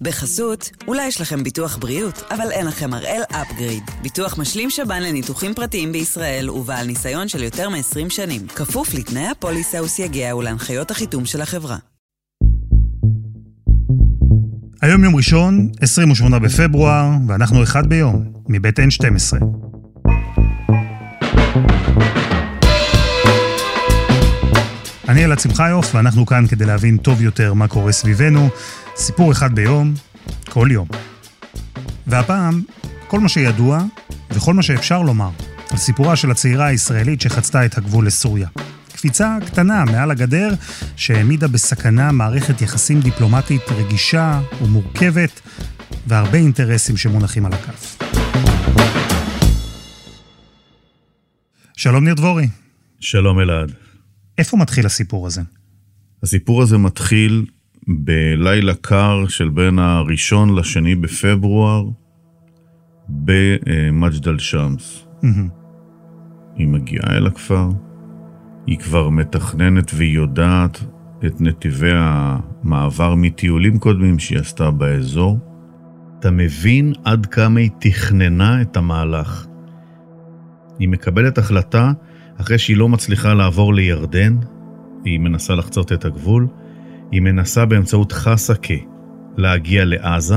בחסות, אולי יש לכם ביטוח בריאות, אבל אין לכם הראל אפגריד. ביטוח משלים שב"ן לניתוחים פרטיים בישראל ובעל ניסיון של יותר מ-20 שנים. כפוף לתנאי הפוליסה וסייגיה ולהנחיות החיתום של החברה. היום יום ראשון, 28 בפברואר, ואנחנו אחד ביום, מבית N12. אני אלעד שמחיוף, ואנחנו כאן כדי להבין טוב יותר מה קורה סביבנו. סיפור אחד ביום, כל יום. והפעם, כל מה שידוע וכל מה שאפשר לומר על סיפורה של הצעירה הישראלית שחצתה את הגבול לסוריה. קפיצה קטנה מעל הגדר שהעמידה בסכנה מערכת יחסים דיפלומטית רגישה ומורכבת והרבה אינטרסים שמונחים על הכף. שלום ניר דבורי. שלום אלעד. איפה מתחיל הסיפור הזה? הסיפור הזה מתחיל בלילה קר של בין הראשון לשני בפברואר במג'ד אל-שמס. היא מגיעה אל הכפר, היא כבר מתכננת והיא יודעת את נתיבי המעבר מטיולים קודמים שהיא עשתה באזור. אתה מבין עד כמה היא תכננה את המהלך. היא מקבלת החלטה אחרי שהיא לא מצליחה לעבור לירדן, היא מנסה לחצות את הגבול, היא מנסה באמצעות חסקה להגיע לעזה.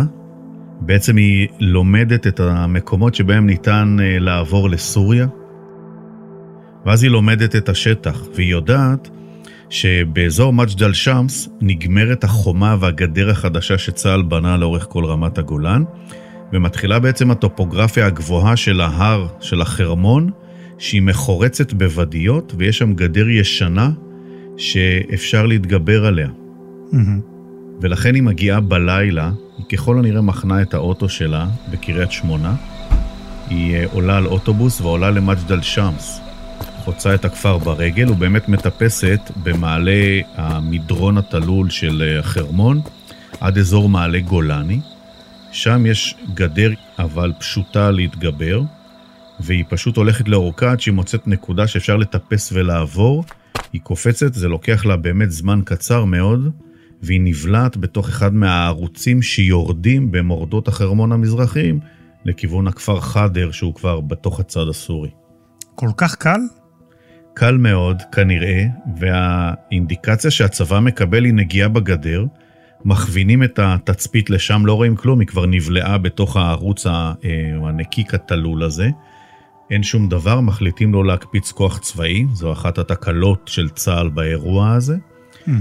בעצם היא לומדת את המקומות שבהם ניתן אה, לעבור לסוריה, ואז היא לומדת את השטח, והיא יודעת שבאזור מג'דל שמס נגמרת החומה והגדר החדשה שצה"ל בנה לאורך כל רמת הגולן, ומתחילה בעצם הטופוגרפיה הגבוהה של ההר, של החרמון, שהיא מחורצת בוודיות, ויש שם גדר ישנה שאפשר להתגבר עליה. Mm-hmm. ולכן היא מגיעה בלילה, היא ככל הנראה מחנה את האוטו שלה בקריית שמונה. היא אה, עולה על אוטובוס ועולה למג'דל שמס. חוצה את הכפר ברגל ובאמת מטפסת במעלה המדרון התלול של אה, החרמון עד אזור מעלה גולני. שם יש גדר אבל פשוטה להתגבר, והיא פשוט הולכת לאורכה עד שהיא מוצאת נקודה שאפשר לטפס ולעבור. היא קופצת, זה לוקח לה באמת זמן קצר מאוד, והיא נבלעת בתוך אחד מהערוצים שיורדים במורדות החרמון המזרחיים לכיוון הכפר חדר, שהוא כבר בתוך הצד הסורי. כל כך קל? קל מאוד, כנראה, והאינדיקציה שהצבא מקבל היא נגיעה בגדר. מכווינים את התצפית לשם, לא רואים כלום, היא כבר נבלעה בתוך הערוץ אה, הנקיק התלול הזה. אין שום דבר, מחליטים לא להקפיץ כוח צבאי, זו אחת התקלות של צה"ל באירוע הזה. Mm-hmm.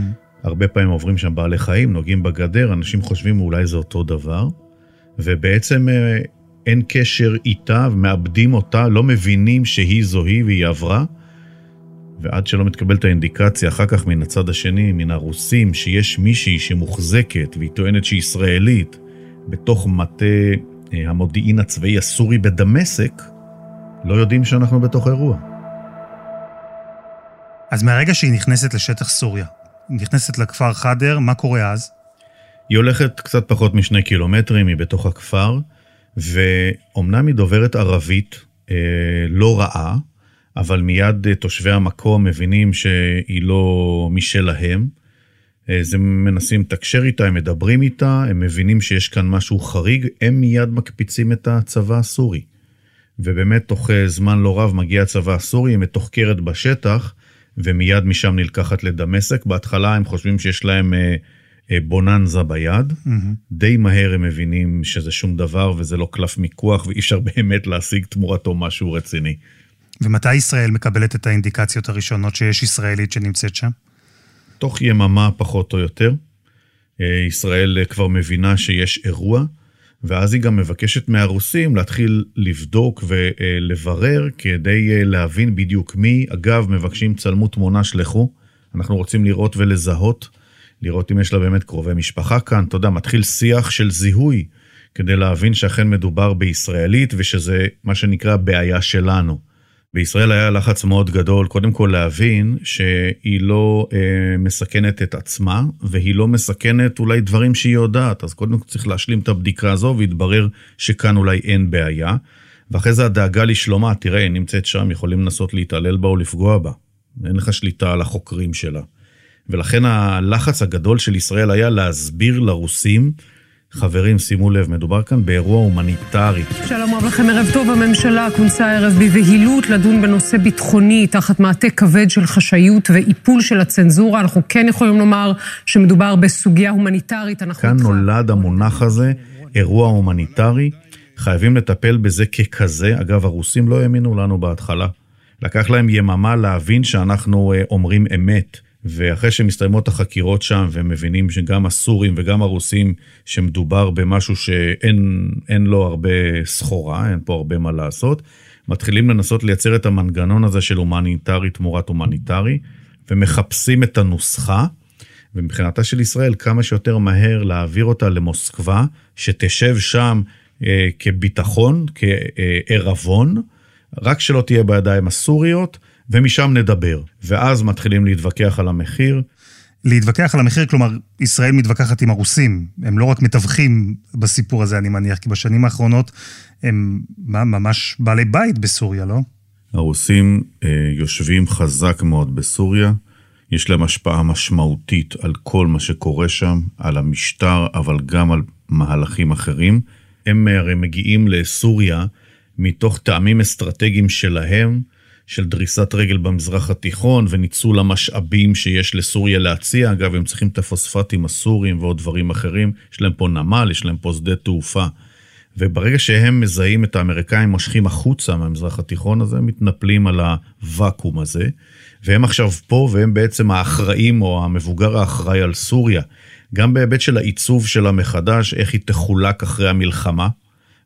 הרבה פעמים עוברים שם בעלי חיים, נוגעים בגדר, אנשים חושבים אולי זה אותו דבר, ובעצם אה, אין קשר איתה, מאבדים אותה, לא מבינים שהיא זו היא והיא עברה, ועד שלא מתקבלת האינדיקציה אחר כך מן הצד השני, מן הרוסים, שיש מישהי שמוחזקת והיא טוענת שהיא ישראלית, בתוך מטה אה, המודיעין הצבאי הסורי בדמשק, לא יודעים שאנחנו בתוך אירוע. אז מהרגע שהיא נכנסת לשטח סוריה, נכנסת לכפר חדר, מה קורה אז? היא הולכת קצת פחות משני קילומטרים, היא בתוך הכפר, ואומנם היא דוברת ערבית אה, לא רעה, אבל מיד אה, תושבי המקום מבינים שהיא לא משלהם. אז אה, הם מנסים לתקשר איתה, הם מדברים איתה, הם מבינים שיש כאן משהו חריג, הם מיד מקפיצים את הצבא הסורי. ובאמת תוך אה, זמן לא רב מגיע הצבא הסורי, היא מתוחקרת בשטח, ומיד משם נלקחת לדמשק. בהתחלה הם חושבים שיש להם אה, אה, בוננזה ביד, mm-hmm. די מהר הם מבינים שזה שום דבר וזה לא קלף מיקוח ואי אפשר באמת להשיג תמורתו משהו רציני. ומתי ישראל מקבלת את האינדיקציות הראשונות שיש ישראלית שנמצאת שם? תוך יממה פחות או יותר. ישראל כבר מבינה שיש אירוע. ואז היא גם מבקשת מהרוסים להתחיל לבדוק ולברר כדי אה, להבין בדיוק מי. אגב, מבקשים צלמו תמונה, שלחו. אנחנו רוצים לראות ולזהות, לראות אם יש לה באמת קרובי משפחה כאן. אתה יודע, מתחיל שיח של זיהוי כדי להבין שאכן מדובר בישראלית ושזה מה שנקרא בעיה שלנו. בישראל היה לחץ מאוד גדול, קודם כל להבין שהיא לא אה, מסכנת את עצמה, והיא לא מסכנת אולי דברים שהיא יודעת, אז קודם כל צריך להשלים את הבדיקה הזו, והתברר שכאן אולי אין בעיה. ואחרי זה הדאגה לשלומה, תראה, היא נמצאת שם, יכולים לנסות להתעלל בה או לפגוע בה. אין לך שליטה על החוקרים שלה. ולכן הלחץ הגדול של ישראל היה להסביר לרוסים חברים, שימו לב, מדובר כאן באירוע הומניטרי. שלום רב לכם, ערב טוב. הממשלה כונסה הערב בבהילות לדון בנושא ביטחוני תחת מעטה כבד של חשאיות ואיפול של הצנזורה. אנחנו כן יכולים לומר שמדובר בסוגיה הומניטרית. כאן נולד המונח הזה, אירוע הומניטרי. חייבים לטפל בזה ככזה. אגב, הרוסים לא האמינו לנו בהתחלה. לקח להם יממה להבין שאנחנו אה, אומרים אמת. ואחרי שמסתיימות החקירות שם, והם מבינים שגם הסורים וגם הרוסים, שמדובר במשהו שאין לו הרבה סחורה, אין פה הרבה מה לעשות, מתחילים לנסות לייצר את המנגנון הזה של הומניטרי תמורת הומניטרי, ומחפשים את הנוסחה, ומבחינתה של ישראל, כמה שיותר מהר להעביר אותה למוסקבה, שתשב שם אה, כביטחון, כערבון, רק שלא תהיה בידיים הסוריות, ומשם נדבר. ואז מתחילים להתווכח על המחיר. להתווכח על המחיר, כלומר, ישראל מתווכחת עם הרוסים. הם לא רק מתווכים בסיפור הזה, אני מניח, כי בשנים האחרונות הם ממש בעלי בית בסוריה, לא? הרוסים אה, יושבים חזק מאוד בסוריה. יש להם השפעה משמעותית על כל מה שקורה שם, על המשטר, אבל גם על מהלכים אחרים. הם הרי מגיעים לסוריה מתוך טעמים אסטרטגיים שלהם, של דריסת רגל במזרח התיכון וניצול המשאבים שיש לסוריה להציע. אגב, הם צריכים את הפוספטים הסורים ועוד דברים אחרים. יש להם פה נמל, יש להם פה שדה תעופה. וברגע שהם מזהים את האמריקאים מושכים החוצה מהמזרח התיכון הזה, הם מתנפלים על הוואקום הזה. והם עכשיו פה, והם בעצם האחראים או המבוגר האחראי על סוריה. גם בהיבט של העיצוב שלה מחדש, איך היא תחולק אחרי המלחמה.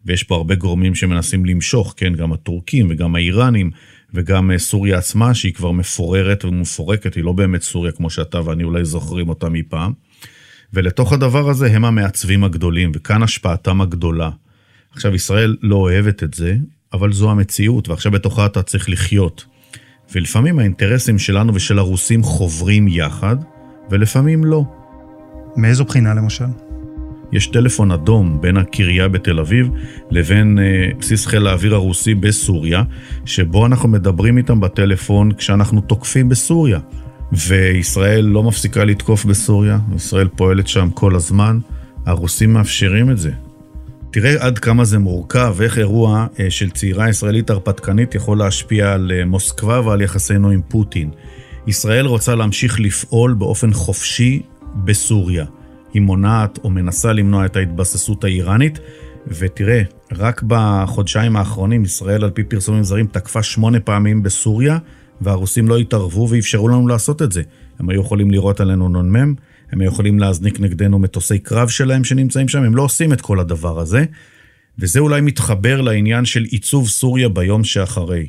ויש פה הרבה גורמים שמנסים למשוך, כן, גם הטורקים וגם האיראנים וגם אה, סוריה עצמה, שהיא כבר מפוררת ומפורקת, היא לא באמת סוריה כמו שאתה ואני אולי זוכרים אותה מפעם. ולתוך הדבר הזה הם המעצבים הגדולים, וכאן השפעתם הגדולה. עכשיו, ישראל לא אוהבת את זה, אבל זו המציאות, ועכשיו בתוכה אתה צריך לחיות. ולפעמים האינטרסים שלנו ושל הרוסים חוברים יחד, ולפעמים לא. מאיזו בחינה למשל? יש טלפון אדום בין הקריה בתל אביב לבין אה, בסיס חיל האוויר הרוסי בסוריה, שבו אנחנו מדברים איתם בטלפון כשאנחנו תוקפים בסוריה. וישראל לא מפסיקה לתקוף בסוריה, ישראל פועלת שם כל הזמן, הרוסים מאפשרים את זה. תראה עד כמה זה מורכב, איך אירוע אה, של צעירה ישראלית הרפתקנית יכול להשפיע על אה, מוסקבה ועל יחסינו עם פוטין. ישראל רוצה להמשיך לפעול באופן חופשי בסוריה. היא מונעת או מנסה למנוע את ההתבססות האיראנית. ותראה, רק בחודשיים האחרונים ישראל על פי פרסומים זרים תקפה שמונה פעמים בסוריה, והרוסים לא התערבו ואפשרו לנו לעשות את זה. הם היו יכולים לירות עלינו נ"מ, הם היו יכולים להזניק נגדנו מטוסי קרב שלהם שנמצאים שם, הם לא עושים את כל הדבר הזה. וזה אולי מתחבר לעניין של עיצוב סוריה ביום שאחרי.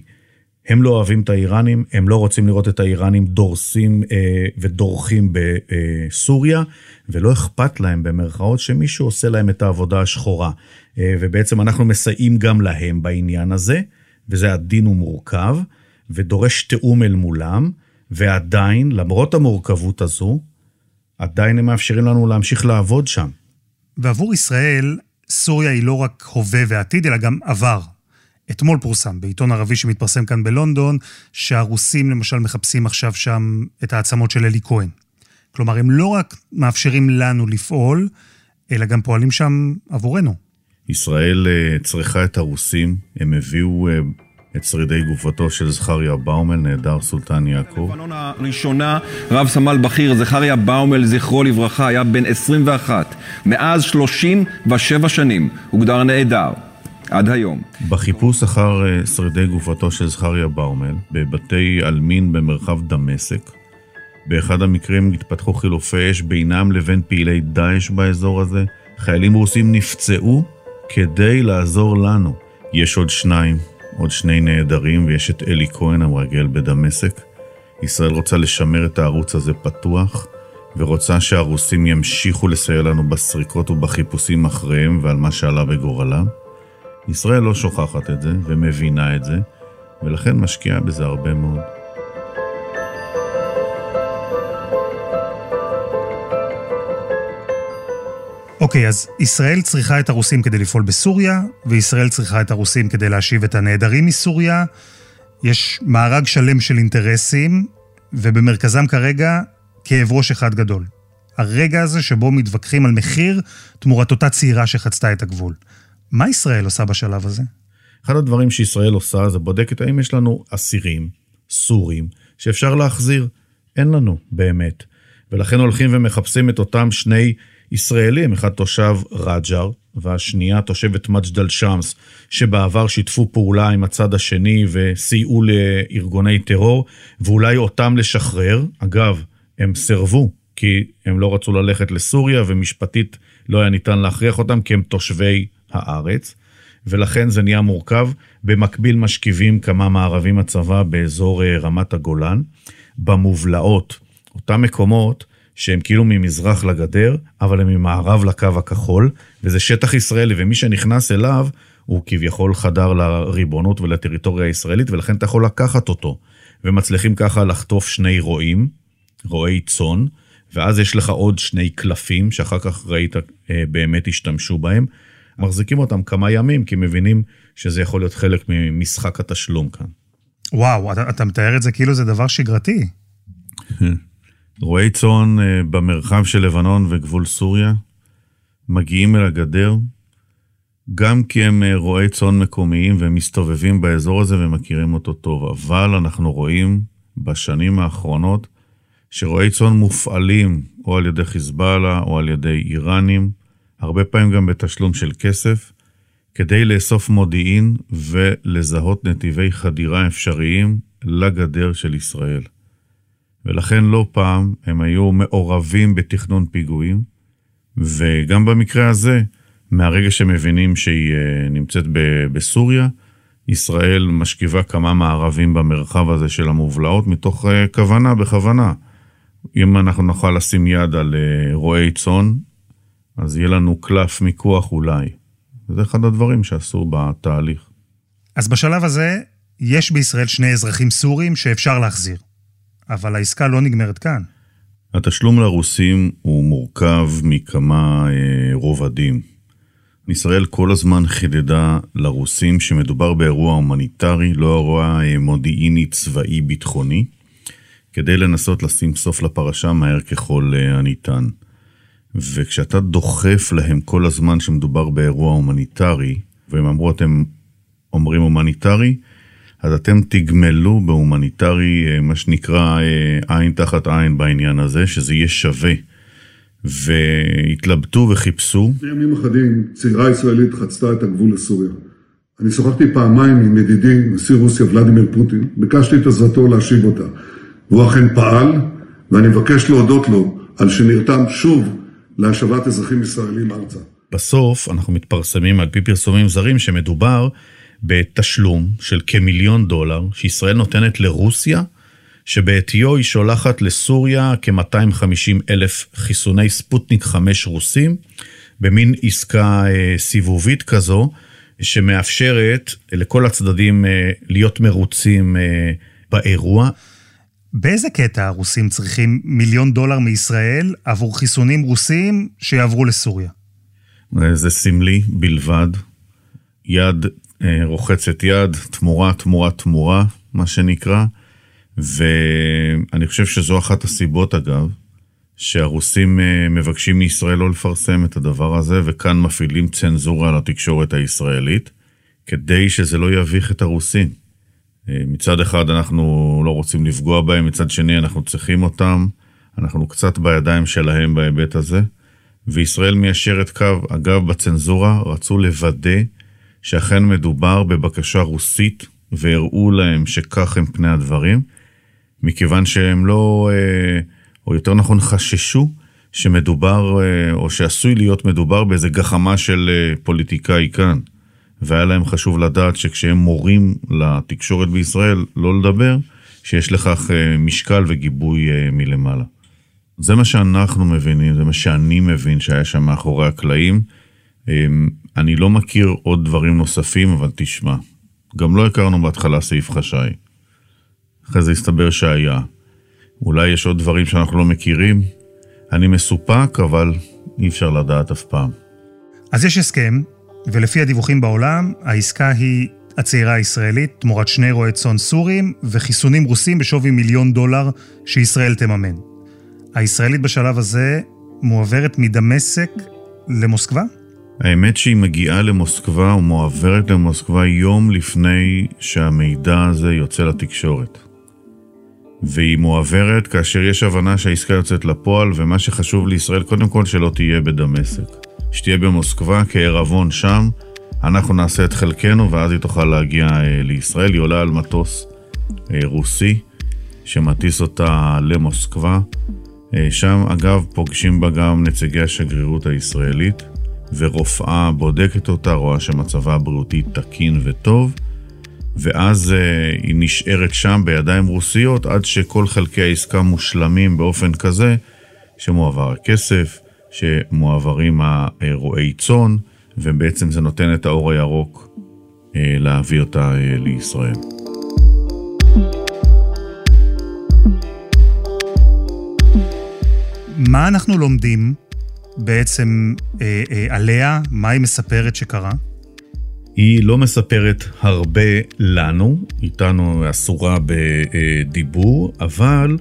הם לא אוהבים את האיראנים, הם לא רוצים לראות את האיראנים דורסים אה, ודורכים בסוריה, ולא אכפת להם במרכאות שמישהו עושה להם את העבודה השחורה. אה, ובעצם אנחנו מסייעים גם להם בעניין הזה, וזה עדין ומורכב, ודורש תיאום אל מולם, ועדיין, למרות המורכבות הזו, עדיין הם מאפשרים לנו להמשיך לעבוד שם. ועבור ישראל, סוריה היא לא רק הווה ועתיד, אלא גם עבר. אתמול פורסם בעיתון ערבי שמתפרסם כאן בלונדון, שהרוסים למשל מחפשים עכשיו שם את העצמות של אלי כהן. כלומר, הם לא רק מאפשרים לנו לפעול, אלא גם פועלים שם עבורנו. ישראל אה, צריכה את הרוסים, הם הביאו אה, את שרידי גופתו של זכריה באומל, נעדר סולטן יעקב. בלבנון הראשונה, רב סמל בכיר זכריה באומל, זכרו לברכה, היה בן 21. מאז 37 שנים הוגדר נעדר. עד היום. בחיפוש אחר אה, שרידי גופתו של זכריה באומל, בבתי עלמין במרחב דמשק, באחד המקרים התפתחו חילופי אש בינם לבין פעילי דאעש באזור הזה. חיילים רוסים נפצעו כדי לעזור לנו. יש עוד שניים, עוד שני נעדרים, ויש את אלי כהן המרגל בדמשק. ישראל רוצה לשמר את הערוץ הזה פתוח, ורוצה שהרוסים ימשיכו לסייע לנו בסריקות ובחיפושים אחריהם ועל מה שעלה בגורלם. ישראל לא שוכחת את זה ומבינה את זה, ולכן משקיעה בזה הרבה מאוד. אוקיי, אז ישראל צריכה את הרוסים כדי לפעול בסוריה, וישראל צריכה את הרוסים כדי להשיב את הנעדרים מסוריה. יש מארג שלם של אינטרסים, ובמרכזם כרגע כאב ראש אחד גדול. הרגע הזה שבו מתווכחים על מחיר תמורת אותה צעירה שחצתה את הגבול. מה ישראל עושה בשלב הזה? אחד הדברים שישראל עושה זה בודקת האם יש לנו אסירים, סורים, שאפשר להחזיר. אין לנו, באמת. ולכן הולכים ומחפשים את אותם שני ישראלים, אחד תושב רג'ר, והשנייה תושבת מג'דל שמס, שבעבר שיתפו פעולה עם הצד השני וסייעו לארגוני טרור, ואולי אותם לשחרר. אגב, הם סירבו, כי הם לא רצו ללכת לסוריה, ומשפטית לא היה ניתן להכריח אותם, כי הם תושבי הארץ. ולכן זה נהיה מורכב. במקביל משכיבים כמה מערבים הצבא באזור אה, רמת הגולן. במובלעות, אותם מקומות שהם כאילו ממזרח לגדר, אבל הם ממערב לקו הכחול, וזה שטח ישראלי, ומי שנכנס אליו, הוא כביכול חדר לריבונות ולטריטוריה הישראלית, ולכן אתה יכול לקחת אותו. ומצליחים ככה לחטוף שני רועים, רועי צאן, ואז יש לך עוד שני קלפים, שאחר כך ראית אה, באמת השתמשו בהם. מחזיקים אותם כמה ימים, כי מבינים שזה יכול להיות חלק ממשחק התשלום כאן. וואו, אתה, אתה מתאר את זה כאילו זה דבר שגרתי. רועי צאן אה, במרחב של לבנון וגבול סוריה מגיעים אל הגדר, גם כי הם אה, רועי צאן מקומיים והם מסתובבים באזור הזה ומכירים אותו טוב, אבל אנחנו רואים בשנים האחרונות שרועי צאן מופעלים או על ידי חיזבאללה או על ידי איראנים, הרבה פעמים גם בתשלום של כסף, כדי לאסוף מודיעין ולזהות נתיבי חדירה אפשריים לגדר של ישראל. ולכן לא פעם הם היו מעורבים בתכנון פיגועים, וגם במקרה הזה, מהרגע שמבינים שהיא אה, נמצאת בסוריה, ישראל משכיבה כמה מערבים במרחב הזה של המובלעות מתוך אה, כוונה, בכוונה. אם אנחנו נוכל לשים יד על אה, רועי צאן, אז יהיה לנו קלף מיקוח אולי. זה אחד הדברים שעשו בתהליך. אז בשלב הזה, יש בישראל שני אזרחים סורים שאפשר להחזיר. אבל העסקה לא נגמרת כאן. התשלום לרוסים הוא מורכב מכמה אה, רובדים. ישראל כל הזמן חידדה לרוסים שמדובר באירוע הומניטרי, לא אירוע אה, מודיעיני צבאי ביטחוני, כדי לנסות לשים סוף לפרשה מהר ככל אה, הניתן. וכשאתה דוחף להם כל הזמן שמדובר באירוע הומניטרי, והם אמרו, אתם אומרים הומניטרי, אז אתם תגמלו בהומניטרי, אה, מה שנקרא אה, עין תחת עין בעניין הזה, שזה יהיה שווה. והתלבטו וחיפשו. לפני ימים אחדים צעירה ישראלית חצתה את הגבול לסוריה. אני שוחחתי פעמיים עם ידידי, נשיא רוסיה ולדימיר פוטין, ביקשתי את עזרתו להשיב אותה. והוא אכן פעל, ואני מבקש להודות לו על שנרתם שוב להשבת אזרחים ישראלים ארצה. בסוף אנחנו מתפרסמים על פי פרסומים זרים שמדובר בתשלום של כמיליון דולר שישראל נותנת לרוסיה, שבעטיו היא שולחת לסוריה כ-250 אלף חיסוני ספוטניק 5 רוסים, במין עסקה אה, סיבובית כזו, שמאפשרת לכל הצדדים אה, להיות מרוצים אה, באירוע. באיזה קטע הרוסים צריכים מיליון דולר מישראל עבור חיסונים רוסים שיעברו לסוריה? זה סמלי בלבד. יד אה, רוחצת יד, תמורה, תמורה, תמורה, מה שנקרא. ואני חושב שזו אחת הסיבות, אגב, שהרוסים אה, מבקשים מישראל לא לפרסם את הדבר הזה, וכאן מפעילים צנזורה על התקשורת הישראלית, כדי שזה לא יביך את הרוסים. אה, מצד אחד אנחנו לא רוצים לפגוע בהם, מצד שני אנחנו צריכים אותם, אנחנו קצת בידיים שלהם בהיבט הזה, וישראל מיישרת קו. אגב, בצנזורה רצו לוודא שאכן מדובר בבקשה רוסית, והראו להם שכך הם פני הדברים, מכיוון שהם לא, אה, או יותר נכון חששו, שמדובר, אה, או שעשוי להיות מדובר באיזה גחמה של פוליטיקאי כאן. והיה להם חשוב לדעת שכשהם מורים לתקשורת בישראל לא לדבר, שיש לכך משקל וגיבוי מלמעלה. זה מה שאנחנו מבינים, זה מה שאני מבין שהיה שם מאחורי הקלעים. אמ, אני לא מכיר עוד דברים נוספים, אבל תשמע, גם לא הכרנו בהתחלה סעיף חשאי. אחרי זה הסתבר שהיה. אולי יש עוד דברים שאנחנו לא מכירים. אני מסופק, אבל אי אפשר לדעת אף פעם. אז יש הסכם, ולפי הדיווחים בעולם, העסקה היא הצעירה הישראלית תמורת שני רועי צאן סורים וחיסונים רוסים בשווי מיליון דולר שישראל תממן. הישראלית בשלב הזה מועברת מדמשק למוסקבה? האמת שהיא מגיעה למוסקבה ומועברת למוסקבה יום לפני שהמידע הזה יוצא לתקשורת. והיא מועברת כאשר יש הבנה שהעסקה יוצאת לפועל, ומה שחשוב לישראל קודם כל שלא תהיה בדמשק. שתהיה במוסקבה כערבון שם, אנחנו נעשה את חלקנו ואז היא תוכל להגיע אה, לישראל. היא עולה על מטוס אה, רוסי שמטיס אותה למוסקבה. אה, שם אגב פוגשים בה גם נציגי השגרירות הישראלית, ורופאה בודקת אותה, רואה שמצבה הבריאותי תקין וטוב. ואז היא נשארת שם בידיים רוסיות עד שכל חלקי העסקה מושלמים באופן כזה שמועבר הכסף, שמועברים הרועי צאן, ובעצם זה נותן את האור הירוק uh, להביא אותה uh, לישראל. מה אנחנו לומדים בעצם אה, אה, עליה? מה היא מספרת שקרה? היא לא מספרת הרבה לנו, איתנו אסורה בדיבור, אבל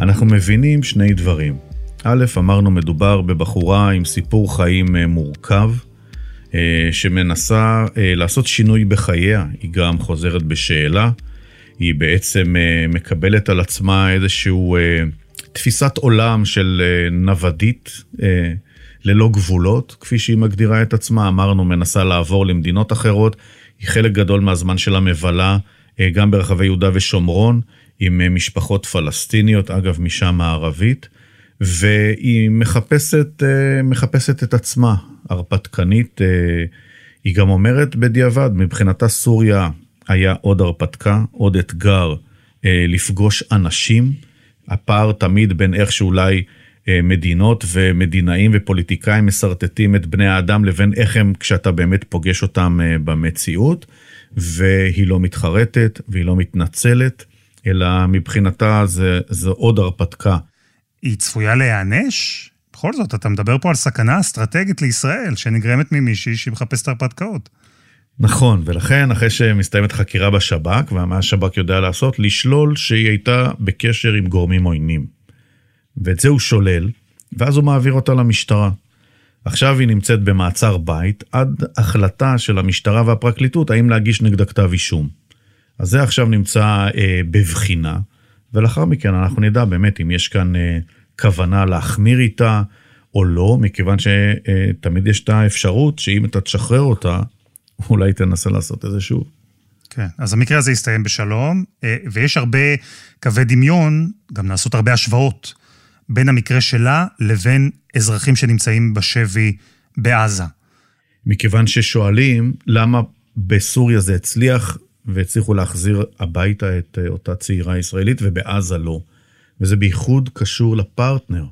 אנחנו מבינים שני דברים. א', אמרנו, מדובר בבחורה עם סיפור חיים אה, מורכב, אה, שמנסה אה, לעשות שינוי בחייה. היא גם חוזרת בשאלה, היא בעצם מקבלת על עצמה איזשהו תפיסת עולם של נוודית. ללא גבולות, כפי שהיא מגדירה את עצמה, אמרנו, מנסה לעבור למדינות אחרות, היא חלק גדול מהזמן שלה מבלה גם ברחבי יהודה ושומרון, עם משפחות פלסטיניות, אגב, משם הערבית, והיא מחפשת, אה, מחפשת את עצמה, הרפתקנית. היא גם אומרת בדיעבד, מבחינתה סוריה היה עוד הרפתקה, עוד אתגר לפגוש אנשים. הפער תמיד בין איך שאולי אה, מדינות ומדינאים ופוליטיקאים משרטטים את בני האדם לבין איך הם כשאתה באמת פוגש אותם אה, במציאות, והיא לא מתחרטת והיא לא מתנצלת, אלא מבחינתה זה, זה עוד הרפתקה. היא צפויה להיענש? בכל זאת, אתה מדבר פה על סכנה אסטרטגית לישראל, שנגרמת ממישהי שמחפשת הרפתקאות. נכון, ולכן אחרי שמסתיימת חקירה בשב"כ, ומה השב"כ יודע לעשות, לשלול שהיא הייתה בקשר עם גורמים עוינים. ואת זה הוא שולל, ואז הוא מעביר אותה למשטרה. עכשיו היא נמצאת במעצר בית עד החלטה של המשטרה והפרקליטות האם להגיש נגדה כתב אישום. אז זה עכשיו נמצא אה, בבחינה, ולאחר מכן אנחנו נדע באמת אם יש כאן אה, כוונה להחמיר איתה או לא, מכיוון שתמיד יש את האפשרות שאם אתה תשחרר אותה, אולי תנסה לעשות את זה שוב. כן, אז המקרה הזה הסתיים בשלום, אה, ויש הרבה קווי דמיון, גם נעשות הרבה השוואות. בין המקרה שלה לבין אזרחים שנמצאים בשבי בעזה. מכיוון ששואלים למה בסוריה זה הצליח והצליחו להחזיר הביתה את אה, אותה צעירה ישראלית ובעזה לא. וזה בייחוד קשור לפרטנר.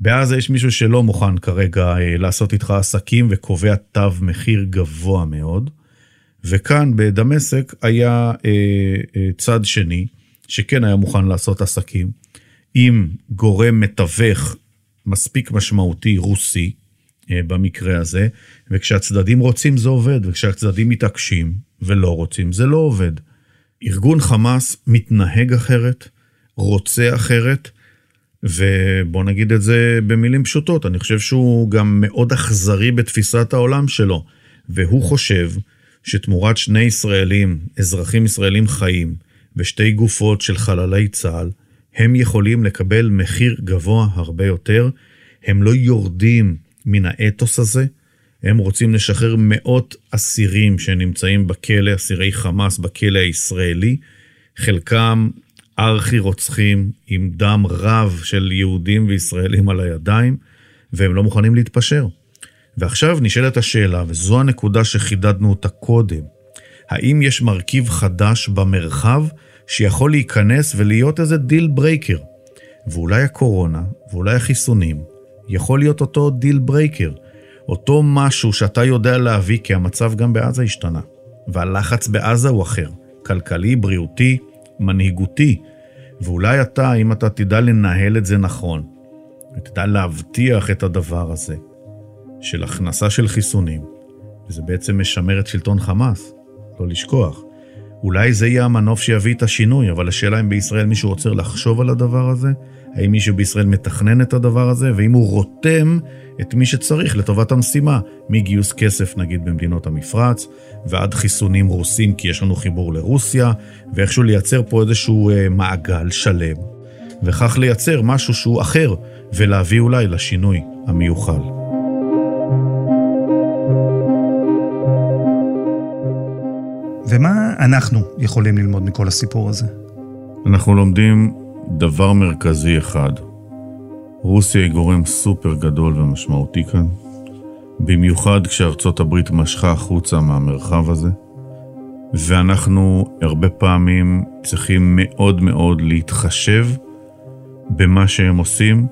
בעזה יש מישהו שלא מוכן כרגע אה, לעשות איתך עסקים וקובע תו מחיר גבוה מאוד. וכאן בדמשק היה אה, אה, צד שני שכן היה מוכן לעשות עסקים. עם גורם מתווך מספיק משמעותי רוסי, במקרה הזה, וכשהצדדים רוצים זה עובד, וכשהצדדים מתעקשים ולא רוצים זה לא עובד. ארגון חמאס מתנהג אחרת, רוצה אחרת, ובוא נגיד את זה במילים פשוטות, אני חושב שהוא גם מאוד אכזרי בתפיסת העולם שלו, והוא חושב שתמורת שני ישראלים, אזרחים ישראלים חיים, ושתי גופות של חללי צה"ל, הם יכולים לקבל מחיר גבוה הרבה יותר, הם לא יורדים מן האתוס הזה, הם רוצים לשחרר מאות אסירים שנמצאים בכלא, אסירי חמאס בכלא הישראלי, חלקם ארכי רוצחים עם דם רב של יהודים וישראלים על הידיים, והם לא מוכנים להתפשר. ועכשיו נשאלת השאלה, וזו הנקודה שחידדנו אותה קודם, האם יש מרכיב חדש במרחב שיכול להיכנס ולהיות איזה deal breaker. ואולי הקורונה, ואולי החיסונים, יכול להיות אותו deal breaker. אותו משהו שאתה יודע להביא, כי המצב גם בעזה השתנה. והלחץ בעזה הוא אחר. כלכלי, בריאותי, מנהיגותי. ואולי אתה, אם אתה תדע לנהל את זה נכון, ותדע להבטיח את הדבר הזה, של הכנסה של חיסונים, וזה בעצם משמר את שלטון חמאס, לא לשכוח. אולי זה יהיה המנוף שיביא את השינוי, אבל השאלה אם בישראל מישהו רוצה לחשוב על הדבר הזה, האם מישהו בישראל מתכנן את הדבר הזה, ואם הוא רותם את מי שצריך לטובת המשימה, מגיוס כסף נגיד במדינות המפרץ, ועד חיסונים רוסים כי יש לנו חיבור לרוסיה, ואיכשהו לייצר פה איזשהו אה, מעגל שלם, וכך לייצר משהו שהוא אחר, ולהביא אולי לשינוי המיוחל. ומה אנחנו יכולים ללמוד מכל הסיפור הזה? אנחנו לומדים דבר מרכזי אחד. רוסיה היא גורם סופר גדול ומשמעותי כאן, במיוחד כשארצות הברית משכה החוצה מהמרחב הזה, ואנחנו הרבה פעמים צריכים מאוד מאוד להתחשב במה שהם עושים.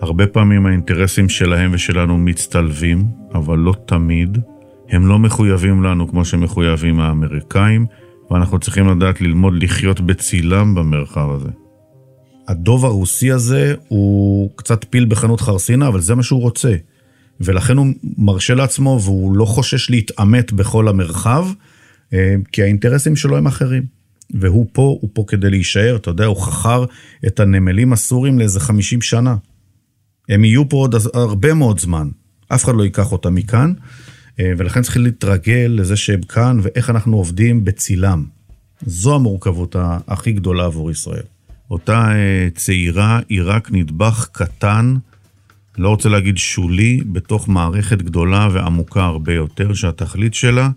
הרבה פעמים האינטרסים שלהם ושלנו מצטלבים, אבל לא תמיד. הם לא מחויבים לנו כמו שמחויבים האמריקאים, ואנחנו צריכים לדעת ללמוד לחיות בצילם במרחב הזה. הדוב הרוסי הזה הוא קצת פיל בחנות חרסינה, אבל זה מה שהוא רוצה. ולכן הוא מרשה לעצמו והוא לא חושש להתעמת בכל המרחב, אה, כי האינטרסים שלו הם אחרים. והוא פה, הוא פה כדי להישאר, אתה יודע, הוא חכר את הנמלים הסורים לאיזה 50 שנה. הם יהיו פה עוד הרבה מאוד זמן, אף אחד לא ייקח אותם מכאן, ולכן צריכים להתרגל לזה שהם כאן ואיך אנחנו עובדים בצילם. זו המורכבות הכי גדולה עבור ישראל. אותה אה, צעירה היא רק נדבך קטן, לא רוצה להגיד שולי, בתוך מערכת גדולה ועמוקה הרבה יותר, שהתכלית שלה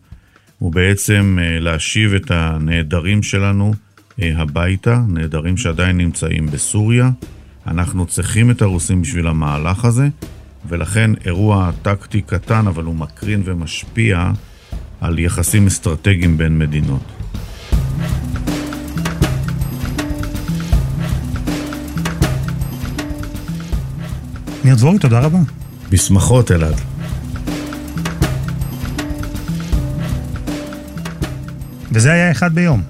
הוא בעצם אה, להשיב את הנעדרים שלנו הביתה, נעדרים שעדיין נמצאים בסוריה. אנחנו צריכים את הרוסים בשביל המהלך הזה, ולכן אירוע טקטי קטן, אבל הוא מקרין ומשפיע על יחסים אסטרטגיים בין מדינות. ניר דבורי, תודה רבה. בשמחות, אלעד. וזה היה אחד ביום,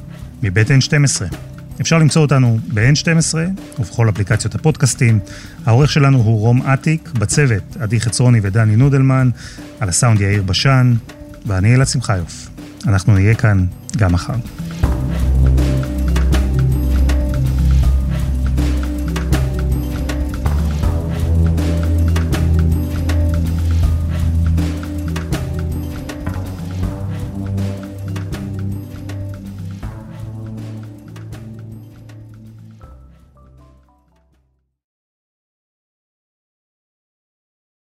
מבית N12. אפשר למצוא אותנו ב-N12 ובכל אפליקציות הפודקאסטים. העורך שלנו הוא רום אטיק, בצוות עדי חצרוני ודני נודלמן, על הסאונד יאיר בשן, ואני אלעד שמחיוף. אנחנו נהיה כאן גם מחר.